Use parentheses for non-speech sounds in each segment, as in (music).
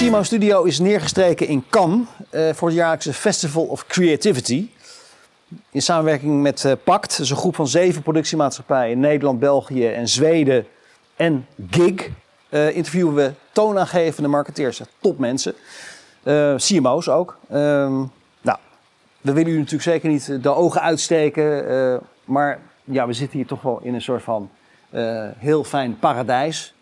CMO Studio is neergestreken in Cannes eh, voor het jaarlijkse Festival of Creativity. In samenwerking met eh, PACT, dus een groep van zeven productiemaatschappijen in Nederland, België en Zweden en GIG, eh, interviewen we toonaangevende marketeers, topmensen, CMO's ook. Ehm, nou, we willen u natuurlijk zeker niet de ogen uitsteken, maar ja, we zitten hier toch wel in een soort van heel fijn paradijs.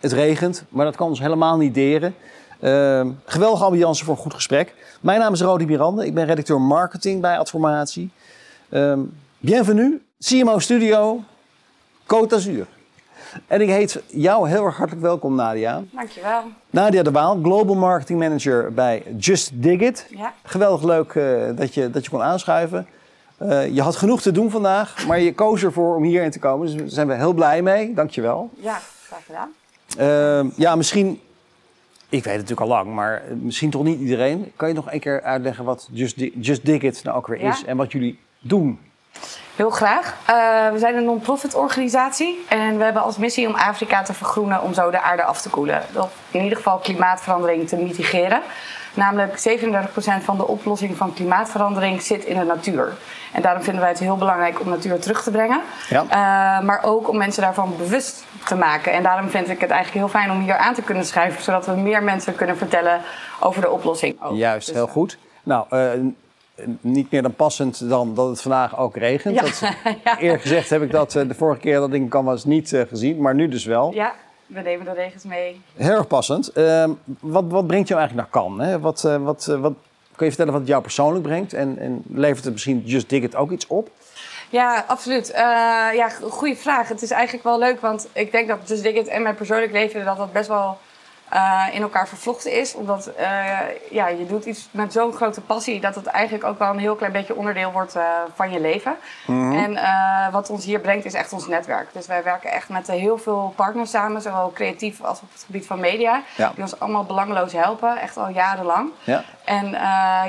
Het regent, maar dat kan ons helemaal niet deren. Ehm, geweldige ambiance voor een goed gesprek. Mijn naam is Rodi Miranda. Ik ben redacteur marketing bij Adformatie. Ehm bienvenue, CMO Studio, Côte d'Azur. En ik heet jou heel erg hartelijk welkom, Nadia. Dankjewel. Nadia de Waal, Global Marketing Manager bij Just Dig It. Ja. Geweldig leuk eh, dat, je, dat je kon aanschuiven. Eh, je had genoeg te doen vandaag, maar je koos ervoor om hierin te komen. Dus daar zijn we heel blij mee. Dankjewel. Ja, graag gedaan. Uh, ja, misschien. Ik weet het natuurlijk al lang, maar misschien toch niet iedereen. Kan je nog een keer uitleggen wat Just, Di- Just Dig It nou ook weer Ja. is en wat jullie doen? Heel graag. Eh, we zijn een non-profit organisatie en we hebben als missie om Afrika te vergroenen om zo de aarde af te koelen. Of in ieder geval klimaatverandering te mitigeren. Namelijk 37% van de oplossing van klimaatverandering zit in de natuur. En daarom vinden wij het heel belangrijk om natuur terug te brengen. Ja. Eh, maar ook om mensen daarvan bewust te maken. En daarom vind ik het eigenlijk heel fijn om hier aan te kunnen schrijven, zodat we meer mensen kunnen vertellen over de oplossing. Juist, Dus, heel eh, goed. Nou, eh, niet meer dan passend dan dat het vandaag ook regent. Ja. Dat, (laughs) Eerlijk gezegd heb ik dat de vorige keer dat ik kan was niet gezien, maar nu dus wel. Ja, we nemen de regens mee. Heel erg passend. Ehm, wat, wat brengt jou eigenlijk naar Cannes? Hè? Wat, eh, wat, eh, wat, kun je vertellen wat het jou persoonlijk brengt? En, en levert het misschien Just Dig It ook iets op? Ja, absoluut. Eh, ja, goede vraag. Het is eigenlijk wel leuk, want ik denk dat Just Dig It en mijn persoonlijk leven dat dat best wel eh, in elkaar vervlochten is. Omdat eh, ja, je doet iets met zo'n grote passie dat het eigenlijk ook wel een heel klein beetje onderdeel wordt eh, van je leven. En eh, wat ons hier brengt is echt ons netwerk. Dus wij werken echt met heel veel partners samen, zowel creatief als op het gebied van media. Ja. Die ons allemaal belangeloos helpen, echt al jarenlang. Ja. En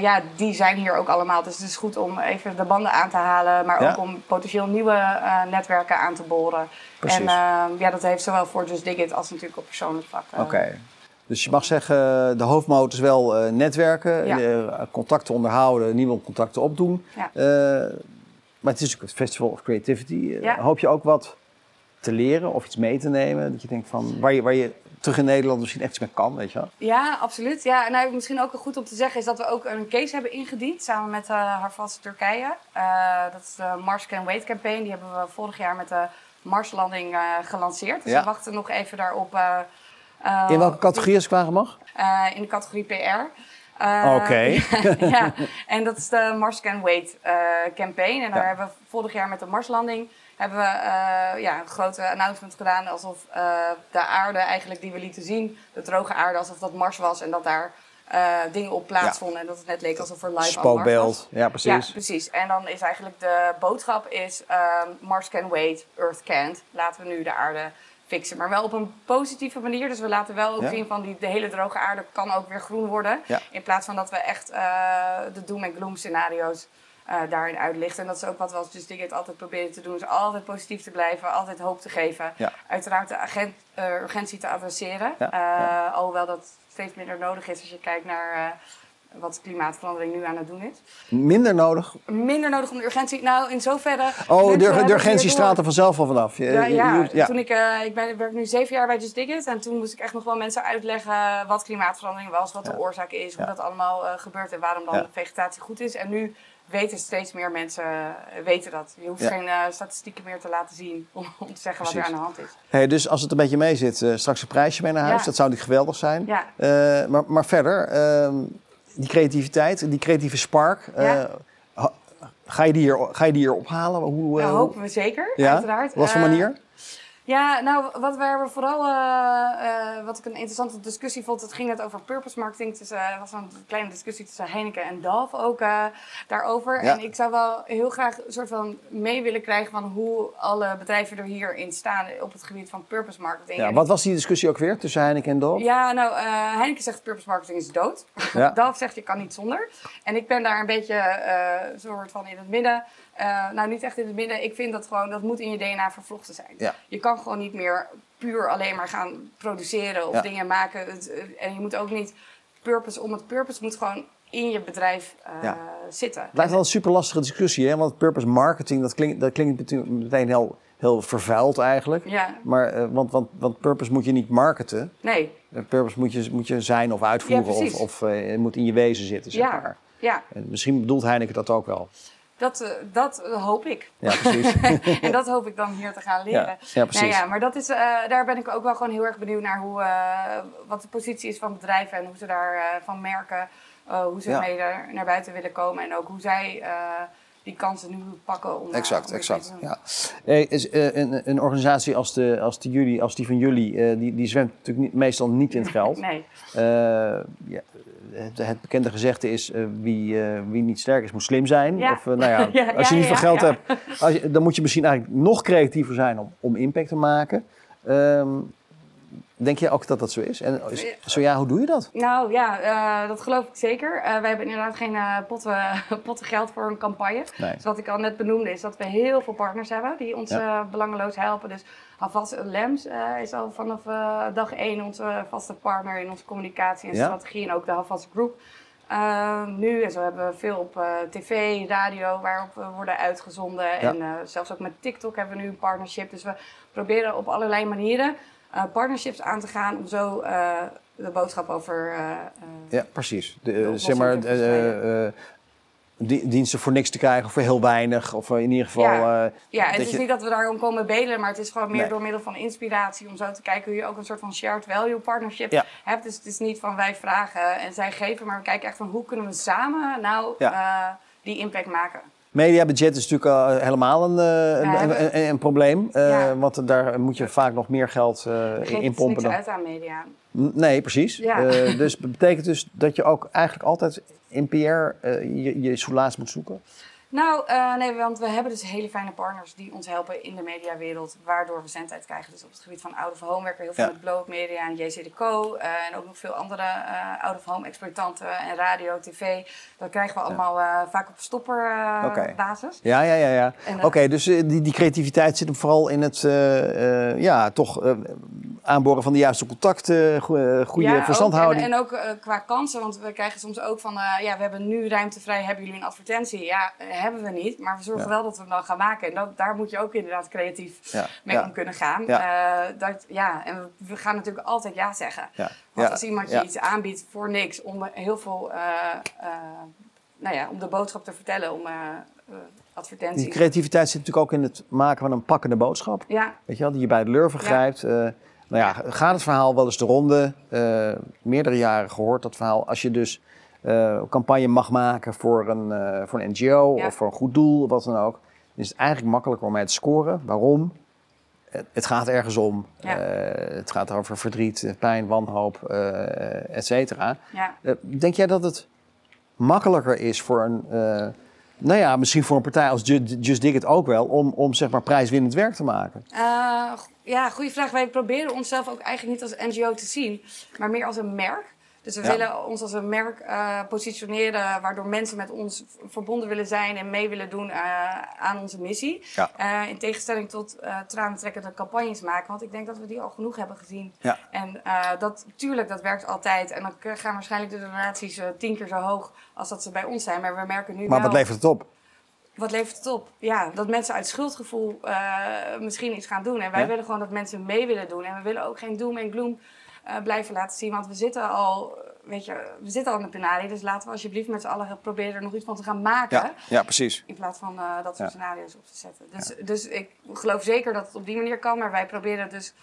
ja, die zijn hier ook allemaal. Dus het is goed om even de banden aan te halen, maar Ja. ook om potentieel nieuwe netwerken aan te boren. Precies. En eh, ja, dat heeft zowel voor Just Dig It als natuurlijk op persoonlijk vlak. eh, Oké. Dus je mag zeggen, de hoofdmoot is wel eh, netwerken, Ja. eh, contacten onderhouden, nieuwe contacten opdoen. Ja. Maar het is natuurlijk het Festival of Creativity. Ja. Hoop je ook wat te leren of iets mee te nemen? Dat je denkt van, waar je, waar je terug in Nederland misschien echt iets mee kan, weet je wel? Ja, absoluut. Ja, en nou, misschien ook goed om te zeggen is dat we ook een case hebben ingediend samen met uh, Turkije. Dat is de Mars Can Wait campaign. Die hebben we vorig jaar met de Marslanding eh, gelanceerd. Dus Ja. we wachten nog even daarop. eh, eh, In welke categorie als ik vragen mag? In de categorie PR. Eh, Oké. (laughs) ja, (laughs) en dat is de Mars Can Wait campaign. En daar Ja. hebben we vorig jaar met de Marslanding hebben we ja, een grote announcement gedaan. Alsof de aarde eigenlijk die we lieten zien, de droge aarde, alsof dat Mars was. En dat daar eh, dingen op plaatsvonden. En dat het net leek alsof er live was. Spookbeeld, ja precies. Ja, precies. En dan is eigenlijk de boodschap is ehm, Mars can wait, Earth can't. Laten we nu de aarde fixen. Maar wel op een positieve manier. Dus we laten wel ook Ja. zien van die, de hele droge aarde kan ook weer groen worden. Ja. In plaats van dat we echt eh, de doom en gloom scenario's eh, daarin uitlichten. En dat is ook wat we als Just altijd proberen te doen. Is altijd positief te blijven, altijd hoop te geven. Ja. Uiteraard de agent, urgentie te adresseren. Ja, ja. Alhoewel dat steeds minder nodig is als je kijkt naar... wat klimaatverandering nu aan het doen is. Minder nodig. Minder nodig om de urgentie. Nou, in zoverre. Oh, de, de urgentie straalt er vanzelf al vanaf. Je- Ja, ja. je- ja. toen ik, eh, ik ben, werk nu zeven jaar bij Just Dig It. En toen moest ik echt nog wel mensen uitleggen wat klimaatverandering was, wat de oorzaak is, hoe dat allemaal eh, gebeurt en waarom dan Ja. vegetatie goed is. En nu weten steeds meer mensen eh, weten dat. Je hoeft Ja. geen statistieken meer te laten zien om, (laughs) om te zeggen wat er aan de hand is. Hey, dus als het een beetje mee zit, straks een prijsje mee naar huis. Ja. Dat zou natuurlijk geweldig zijn. Ja. Maar, maar verder, ehm, die creativiteit, die creatieve spark. eh, Ja. ga, je die hier, ga je die hier ophalen? Hoe, eh, Dat hopen we zeker, ja? uiteraard. Wat voor Eh, manier? Ja, nou, wat we hebben vooral, eh, eh, wat ik een interessante discussie vond, het ging net over purpose marketing. Dus, was een kleine discussie tussen Heineken en DAF ook daarover. Ja. En ik zou wel heel graag een soort van mee willen krijgen van hoe alle bedrijven er hierin staan op het gebied van purpose marketing. Ja, wat was die discussie ook weer tussen Heineken en Dove? ja, nou, Heineken zegt purpose marketing is dood. Ja. (laughs) Zegt je kan niet zonder. En ik ben daar een beetje soort van in het midden. Eh, nou, niet echt in het midden. Ik vind dat gewoon, dat moet in je DNA vervlochten zijn. Ja. Je kan gewoon niet meer puur alleen maar gaan produceren of Ja. dingen maken. Het, eh, en je moet ook niet purpose om het purpose moet gewoon in je bedrijf eh, Ja. zitten. Het blijft wel een super lastige discussie, hè? want purpose marketing, dat klinkt, dat klinkt meteen- heel, heel vervuild eigenlijk. Ja, Maar, want, want, want purpose moet je niet marketen. nee. Purpose moet je, moet je zijn of uitvoeren Ja, of, of het moet in je wezen zitten, zeg Ja. maar. Ja, En misschien bedoelt Heineken dat ook wel. Dat, eh, dat hoop ik. Ja, precies. (laughs) en dat hoop ik dan hier te gaan leren. ja, ja, precies. Nou ja, maar dat is, eh, daar ben ik ook wel gewoon heel erg benieuwd naar hoe, eh, wat de positie is van bedrijven en hoe ze daarvan van merken, hoe ze Ja. mee er- naar buiten willen komen en ook hoe zij die kansen nu pakken om. Exact, om exact. Ja. Eh, is, eh, een, een organisatie als, de, als, die jullie, als die van jullie, eh, die, die zwemt natuurlijk niet, meestal niet in het geld. (laughs) Nee, ja, het, het bekende gezegde is: wie, wie niet sterk is, moet slim zijn. Ja. Of, nou ja, (laughs) Ja, als je niet veel geld hebt, als je, dan moet je misschien eigenlijk nog creatiever zijn om, om impact te maken. Ehm, denk je ook dat dat zo is? En zo ja, hoe doe je dat? nou ja, eh, dat geloof ik zeker. Eh, wij hebben inderdaad geen eh, potten, (laughs) potten geld voor een campagne. Nee. Dus wat ik al net benoemde is dat we heel veel partners hebben die ons Ja. belangeloos helpen. Dus alvast eh, Lems is al vanaf dag één onze vaste partner in onze communicatie en Ja. strategie en ook de Havas Group. Nu en zo hebben we veel op tv, radio waarop we worden uitgezonden. En zelfs ook met TikTok hebben we nu een partnership. Dus we proberen op allerlei manieren partnerships aan te gaan om zo eh, de boodschap over eh, eh, Ja, precies. De, eh, zeg maar, eh, eh, diensten voor niks te krijgen, of voor heel weinig. Of in ieder geval. Ja. eh, Ja, het is je- niet dat we daarom komen bedelen, maar het is gewoon meer Nee. door middel van inspiratie om zo te kijken hoe je ook een soort van shared value partnership Ja. hebt. Dus het is niet van wij vragen en zij geven, maar we kijken echt van hoe kunnen we samen nou Ja. eh, die impact maken. Mediabudget is natuurlijk al helemaal een, eh, een, een, een, een probleem. eh, Ja. Want daar moet je vaak nog meer geld eh, in in dus pompen. Dan. uit aan media. Nee, precies. Ja. Eh, dus dat betekent dus dat je ook eigenlijk altijd in PR eh, je, je soelaas moet zoeken. Nou, eh, nee, want we hebben dus hele fijne partners die ons helpen in de mediawereld, waardoor we zendtijd krijgen. Dus op het gebied van out of home werken we heel veel Ja. met Blow Media en JCDeco eh, en ook nog veel andere eh out of home exploitanten en radio, tv. Dat krijgen we allemaal vaak op stopperbasis. Basis. Ja, ja, ja. ja. Oké, dus die, die creativiteit zit hem vooral in het ja, toch aanboren van de juiste contacten, goede, goede Ja, ook. verstandhouding. En, en ook eh, qua kansen, want we krijgen soms ook van, eh, ja, we hebben nu ruimte vrij, hebben jullie een advertentie? Ja, eh, hebben we niet, maar we zorgen Ja. wel dat we hem dan gaan maken. En dat, daar moet je ook inderdaad creatief ja, mee om kunnen gaan. Ja. Eh, dat, ja, en we, gaan natuurlijk altijd ja zeggen. Want als iemand je iets aanbiedt voor niks, om heel veel, eh, eh, nou ja, om de boodschap te vertellen, om eh, eh, advertenties. Die creativiteit zit natuurlijk ook in het maken van een pakkende boodschap. Ja, Weet je wel, die je bij de lurven grijpt. Nou ja, gaat het verhaal wel eens de ronde? Eh, meerdere jaren gehoord dat verhaal. Als je dus eh, campagne mag maken voor een, eh, voor een NGO Ja. of voor een goed doel, of wat dan ook, dan is het eigenlijk makkelijker om mee te scoren. Waarom? Het, het gaat ergens om. Ja. Het gaat over verdriet, pijn, wanhoop, et cetera. ja. Denk jij dat het makkelijker is voor een, nou ja, misschien voor een partij als Ju- Just Dig It ook wel, om, om zeg maar prijswinnend werk te maken? G- ja, goede vraag. Wij proberen onszelf ook eigenlijk niet als NGO te zien, maar meer als een merk. Dus we Ja. willen ons als een merk eh, positioneren, waardoor mensen met ons verbonden willen zijn en mee willen doen eh, aan onze missie. Ja. Eh, in tegenstelling tot tranentrekkende campagnes maken, want ik denk dat we die al genoeg hebben gezien. Ja. En dat, tuurlijk, dat werkt altijd. En dan gaan waarschijnlijk de donaties tien keer zo hoog als dat ze bij ons zijn. Maar we merken nu Maar wel... wat levert het op? Wat levert het op? Ja, dat mensen uit schuldgevoel misschien iets gaan doen. En wij Ja. willen gewoon dat mensen mee willen doen. En we willen ook geen doom en gloom eh, blijven laten zien. Want we zitten al, weet je, we zitten al in de penarie. Dus laten we alsjeblieft met z'n allen proberen er nog iets van te gaan maken. Ja, ja precies. In plaats van eh, dat soort Ja. scenario's op te zetten. Dus, dus ik geloof zeker dat het op die manier kan. Maar wij proberen het dus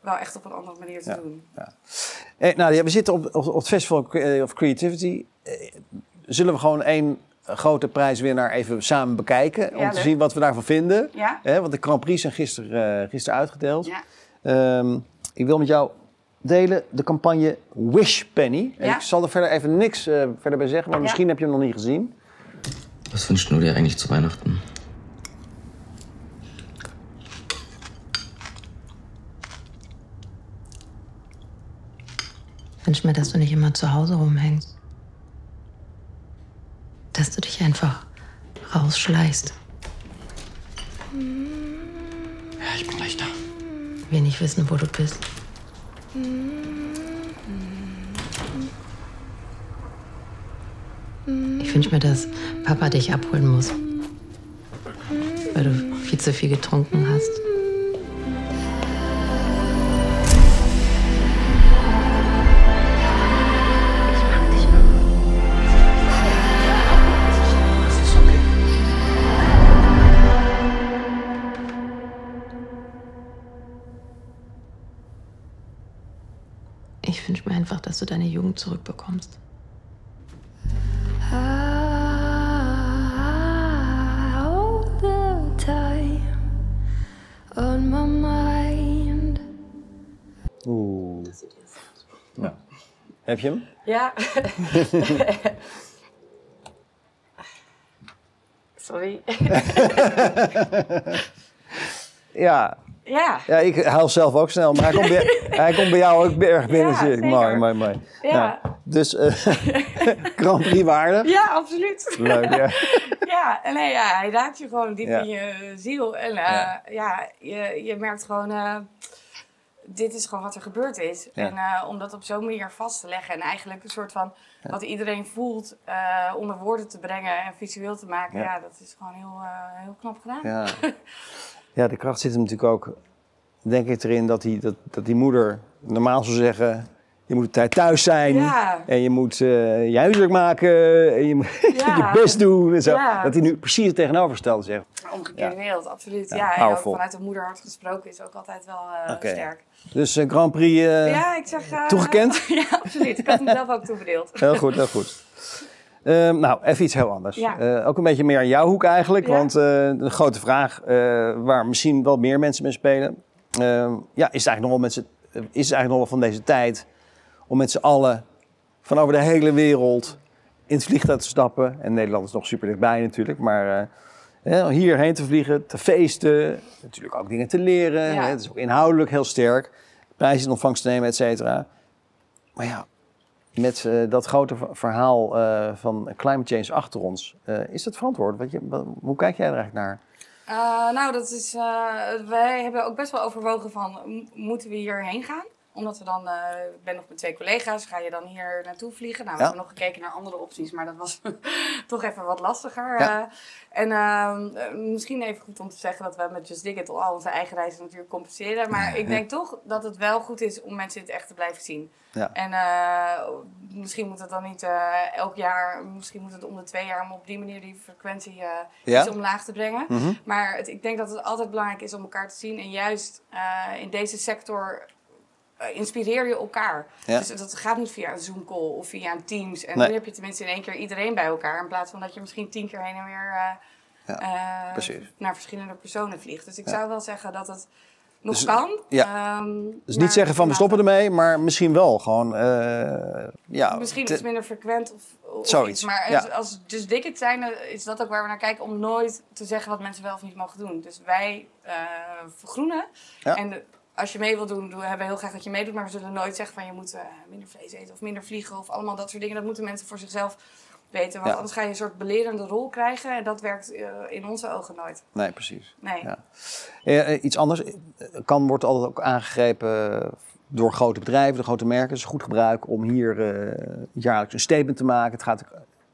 wel echt op een andere manier te Ja. doen. Eh, nou, ja, we zitten op, op, op het Festival of Creativity. Zullen we gewoon één grote prijswinnaar even samen bekijken? om Ja, te zien wat we daarvan vinden. Ja? Want de Grand Prix zijn gisteren, gisteren uitgedeeld. Ja. Ehm, ik wil met jou delen de campagne Wish Penny. En Ja. Ik zal er verder even niks eh, verder bij zeggen, maar Ja. misschien heb je hem nog niet gezien. Was wünschst du dir eigentlich zu Weihnachten? Ich wünsche mir, dass du nicht immer zu Hause rumhängst. Dass du dich einfach rausschleichst. Ja, ich bin gleich da. will nicht wissen, wo du bist. Ich wünsche mir, dass Papa dich abholen muss. Weil du viel zu viel getrunken hast. Ich wünsche mir einfach, dass du deine Jugend zurückbekommst. Uh. Ja. Häppchen? Ja. (laughs) Sorry. ja. Ja. ja, ik huil zelf ook snel, maar hij komt bij, (laughs) hij komt bij jou ook erg binnen. Ja. Mooi, mooi, mooi. Ja. dus eh (laughs) Grand Prix waardig. Ja, absoluut. Leuk, ja. (laughs) Ja, en nee, ja, hij raakt je gewoon diep Ja. in je ziel. En eh, Ja. je, je merkt gewoon, eh, dit is gewoon wat er gebeurd is. En om dat op zo'n manier vast te leggen en eigenlijk een soort van wat iedereen voelt onder woorden te brengen en visueel te maken, Ja. dat is gewoon heel, heel knap gedaan. Ja. Ja, de kracht zit hem natuurlijk ook, denk ik, erin dat die, dat, dat die moeder normaal zou zeggen... Je moet tijd thuis zijn Ja. en je moet eh, je huiswerk maken en je moet (laughs) Ja. je best doen. En zo. Ja. Dat hij nu precies het tegenovergestelde zegt. Omgekeerde Ja. wereld, absoluut. Ja, en ook vanuit de moederhart gesproken is ook altijd wel eh, sterk. Dus eh, Grand Prix ja, ik zeg... toegekend? (laughs) ja, absoluut. Ik had hem zelf ook toebedeeld. Heel goed, heel goed. Ehm, nou, even iets heel anders. Ja. Eh, ook een beetje meer aan jouw hoek eigenlijk. Ja. Want eh, de grote vraag eh, waar misschien wel meer mensen mee spelen. ehm, ja, is het eigenlijk nog wel, met z'n- is het eigenlijk nog wel van deze tijd om met z'n allen van over de hele wereld in het vliegtuig te stappen. En Nederland is nog super dichtbij natuurlijk. Maar hierheen te vliegen, te feesten. Natuurlijk ook dingen te leren. Ja. hè. Het is ook inhoudelijk heel sterk. Prijzen in ontvangst te nemen, et cetera. Maar ja, met eh, dat grote verhaal eh, van climate change achter ons, eh, is dat verantwoord? Je, hoe kijk jij er eigenlijk naar? Nou, dat is, wij hebben ook best wel overwogen van, moeten we hierheen gaan? Omdat we dan, eh, ik ben nog met twee collega's, ga je dan hier naartoe vliegen? Nou, we Ja. hebben nog gekeken naar andere opties, maar dat was (laughs) toch even wat lastiger. Ja. eh. en ehm, eh, misschien even goed om te zeggen dat we met Just Dig It al onze eigen reizen natuurlijk compenseren. Maar (laughs) ik denk toch dat het wel goed is om mensen het echt te blijven zien. Ja. En misschien moet het dan niet elk jaar, misschien moet het om de twee jaar om op die manier die frequentie Ja? iets omlaag te brengen. Mhm. Maar het, ik denk dat het altijd belangrijk is om elkaar te zien. En juist in deze sector eh, inspireer je elkaar. Ja. Dus dat gaat niet via een Zoom-call of via een Teams. En Nee. nu heb je tenminste in één keer iedereen bij elkaar. In plaats van dat je misschien tien keer heen en weer eh, Ja, eh, naar verschillende personen vliegt. Dus ik Ja. zou wel zeggen dat het nog Dus- kan. Ehm, Dus niet zeggen van we stoppen ermee, maar misschien wel gewoon. ja, Misschien te- iets minder frequent of, of Zoiets, iets. Maar als, dus dik het zijn, is dat ook waar we naar kijken om nooit te zeggen wat mensen wel of niet mogen doen. Dus wij vergroenen. En de- als je mee wil doen, doen we hebben heel graag dat je meedoet. Maar we zullen nooit zeggen van je moet eh, minder vlees eten of minder vliegen of allemaal dat soort dingen. Dat moeten mensen voor zichzelf weten. Want Ja. anders ga je een soort belerende rol krijgen. En dat werkt eh, in onze ogen nooit. Nee, precies. Nee. Ja. Eh, eh, iets anders. Kan wordt altijd ook aangegrepen door grote bedrijven, door grote merken. Het is goed gebruik om hier jaarlijks een statement te maken. Het gaat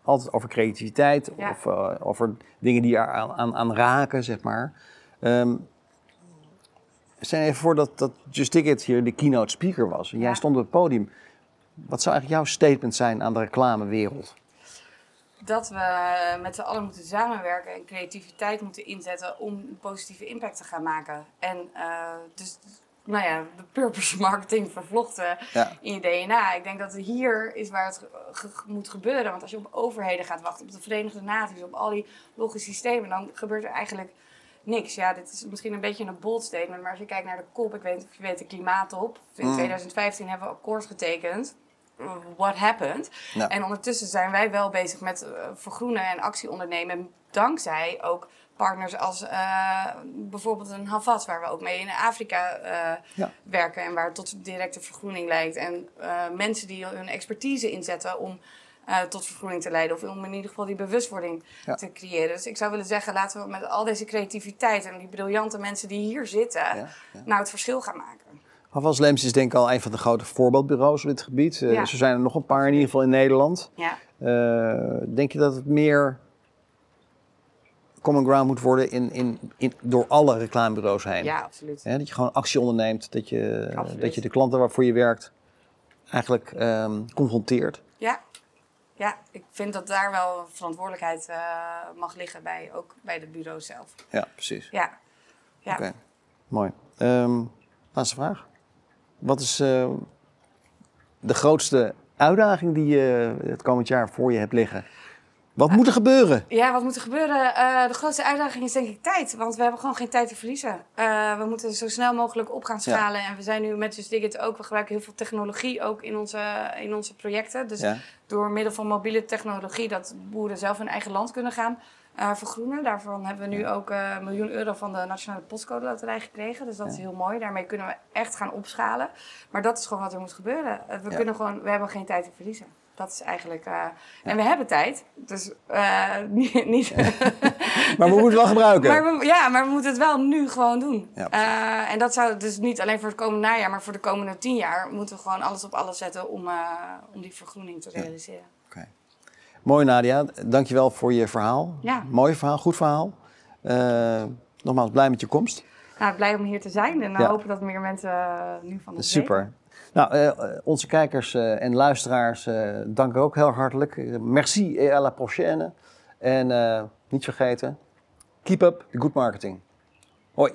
altijd over creativiteit Ja. of over dingen die er aan, aan, aan raken, zeg maar. Ehm stel je even voor dat, dat Just Ticket hier de keynote speaker was. En jij Ja. stond op het podium. Wat zou eigenlijk jouw statement zijn aan de reclamewereld? dat we met z'n allen moeten samenwerken en creativiteit moeten inzetten om een positieve impact te gaan maken. En eh, dus, nou ja, de purpose marketing vervlochten Ja. in je DNA. Ik denk dat hier is waar het ge- moet gebeuren. Want als je op overheden gaat wachten, op de Verenigde Naties, op al die logische systemen, dan gebeurt er eigenlijk niks. Ja, dit is misschien een beetje een bold statement, maar als je kijkt naar de kop, ik weet niet of je weet, de klimaattop. In Mm. 2015 hebben we akkoord getekend. What happened? Ja. En ondertussen zijn wij wel bezig met eh, vergroenen en actie ondernemen. Dankzij ook partners als eh, bijvoorbeeld een Havas, waar we ook mee in Afrika eh, Ja. werken. En waar het tot directe vergroening leidt. En mensen die hun expertise inzetten om eh, tot vergroening te leiden. Of om in ieder geval die bewustwording Ja. te creëren. Dus ik zou willen zeggen, laten we met al deze creativiteit en die briljante mensen die hier zitten, Ja, ja. nou het verschil gaan maken. Havas Leems is denk ik al een van de grote voorbeeldbureaus op dit gebied. Eh, Ja. Zo zijn er nog een paar in ieder geval in Nederland. Ja. Eh, denk je dat het meer common ground moet worden in, in, in, door alle reclamebureaus heen? Ja, absoluut. Dat je gewoon actie onderneemt, dat je, Absoluut. dat je de klanten waarvoor je werkt eigenlijk ehm, confronteert. Ja. Ja, ik vind dat daar wel verantwoordelijkheid eh, mag liggen, bij, ook bij de bureau zelf. Ja, precies. Ja, ja. Oké, mooi. Ehm, laatste vraag. Wat is eh, de grootste uitdaging die je het komend jaar voor je hebt liggen? Wat moet er gebeuren? Ja, wat moet er gebeuren? Eh, de grootste uitdaging is denk ik tijd. Want we hebben gewoon geen tijd te verliezen. Eh, we moeten zo snel mogelijk op gaan schalen. En we zijn nu met Just Dig It ook. We gebruiken heel veel technologie ook in onze, in onze projecten. Dus Ja. door middel van mobiele technologie... dat boeren zelf hun eigen land kunnen gaan eh, vergroenen. Daarvan hebben we nu ook een miljoen euro van de Nationale Postcode Loterij gekregen. Dus dat is heel mooi. Daarmee kunnen we echt gaan opschalen. Maar dat is gewoon wat er moet gebeuren. We, kunnen gewoon, we hebben geen tijd te verliezen. Dat is eigenlijk... eh, En we hebben tijd. Dus eh, (laughs) niet... niet (laughs) Maar we moeten het wel gebruiken. maar we, ja, maar we moeten het wel nu gewoon doen. Ja. Eh, en dat zou dus niet alleen voor het komende najaar, maar voor de komende tien jaar moeten we gewoon alles op alles zetten om, om die vergroening te realiseren. Oké. Mooi Nadia, dankjewel voor je verhaal. Ja. Mooi verhaal, goed verhaal. Nogmaals, blij met je komst. Nou, blij om hier te zijn en Ja. hopen dat meer mensen nu van ons Super. Nou, eh, onze kijkers eh, en luisteraars eh dank ook heel hartelijk. Eh, Merci et à la prochaine. En eh, niet vergeten, keep up the good marketing. Hoi.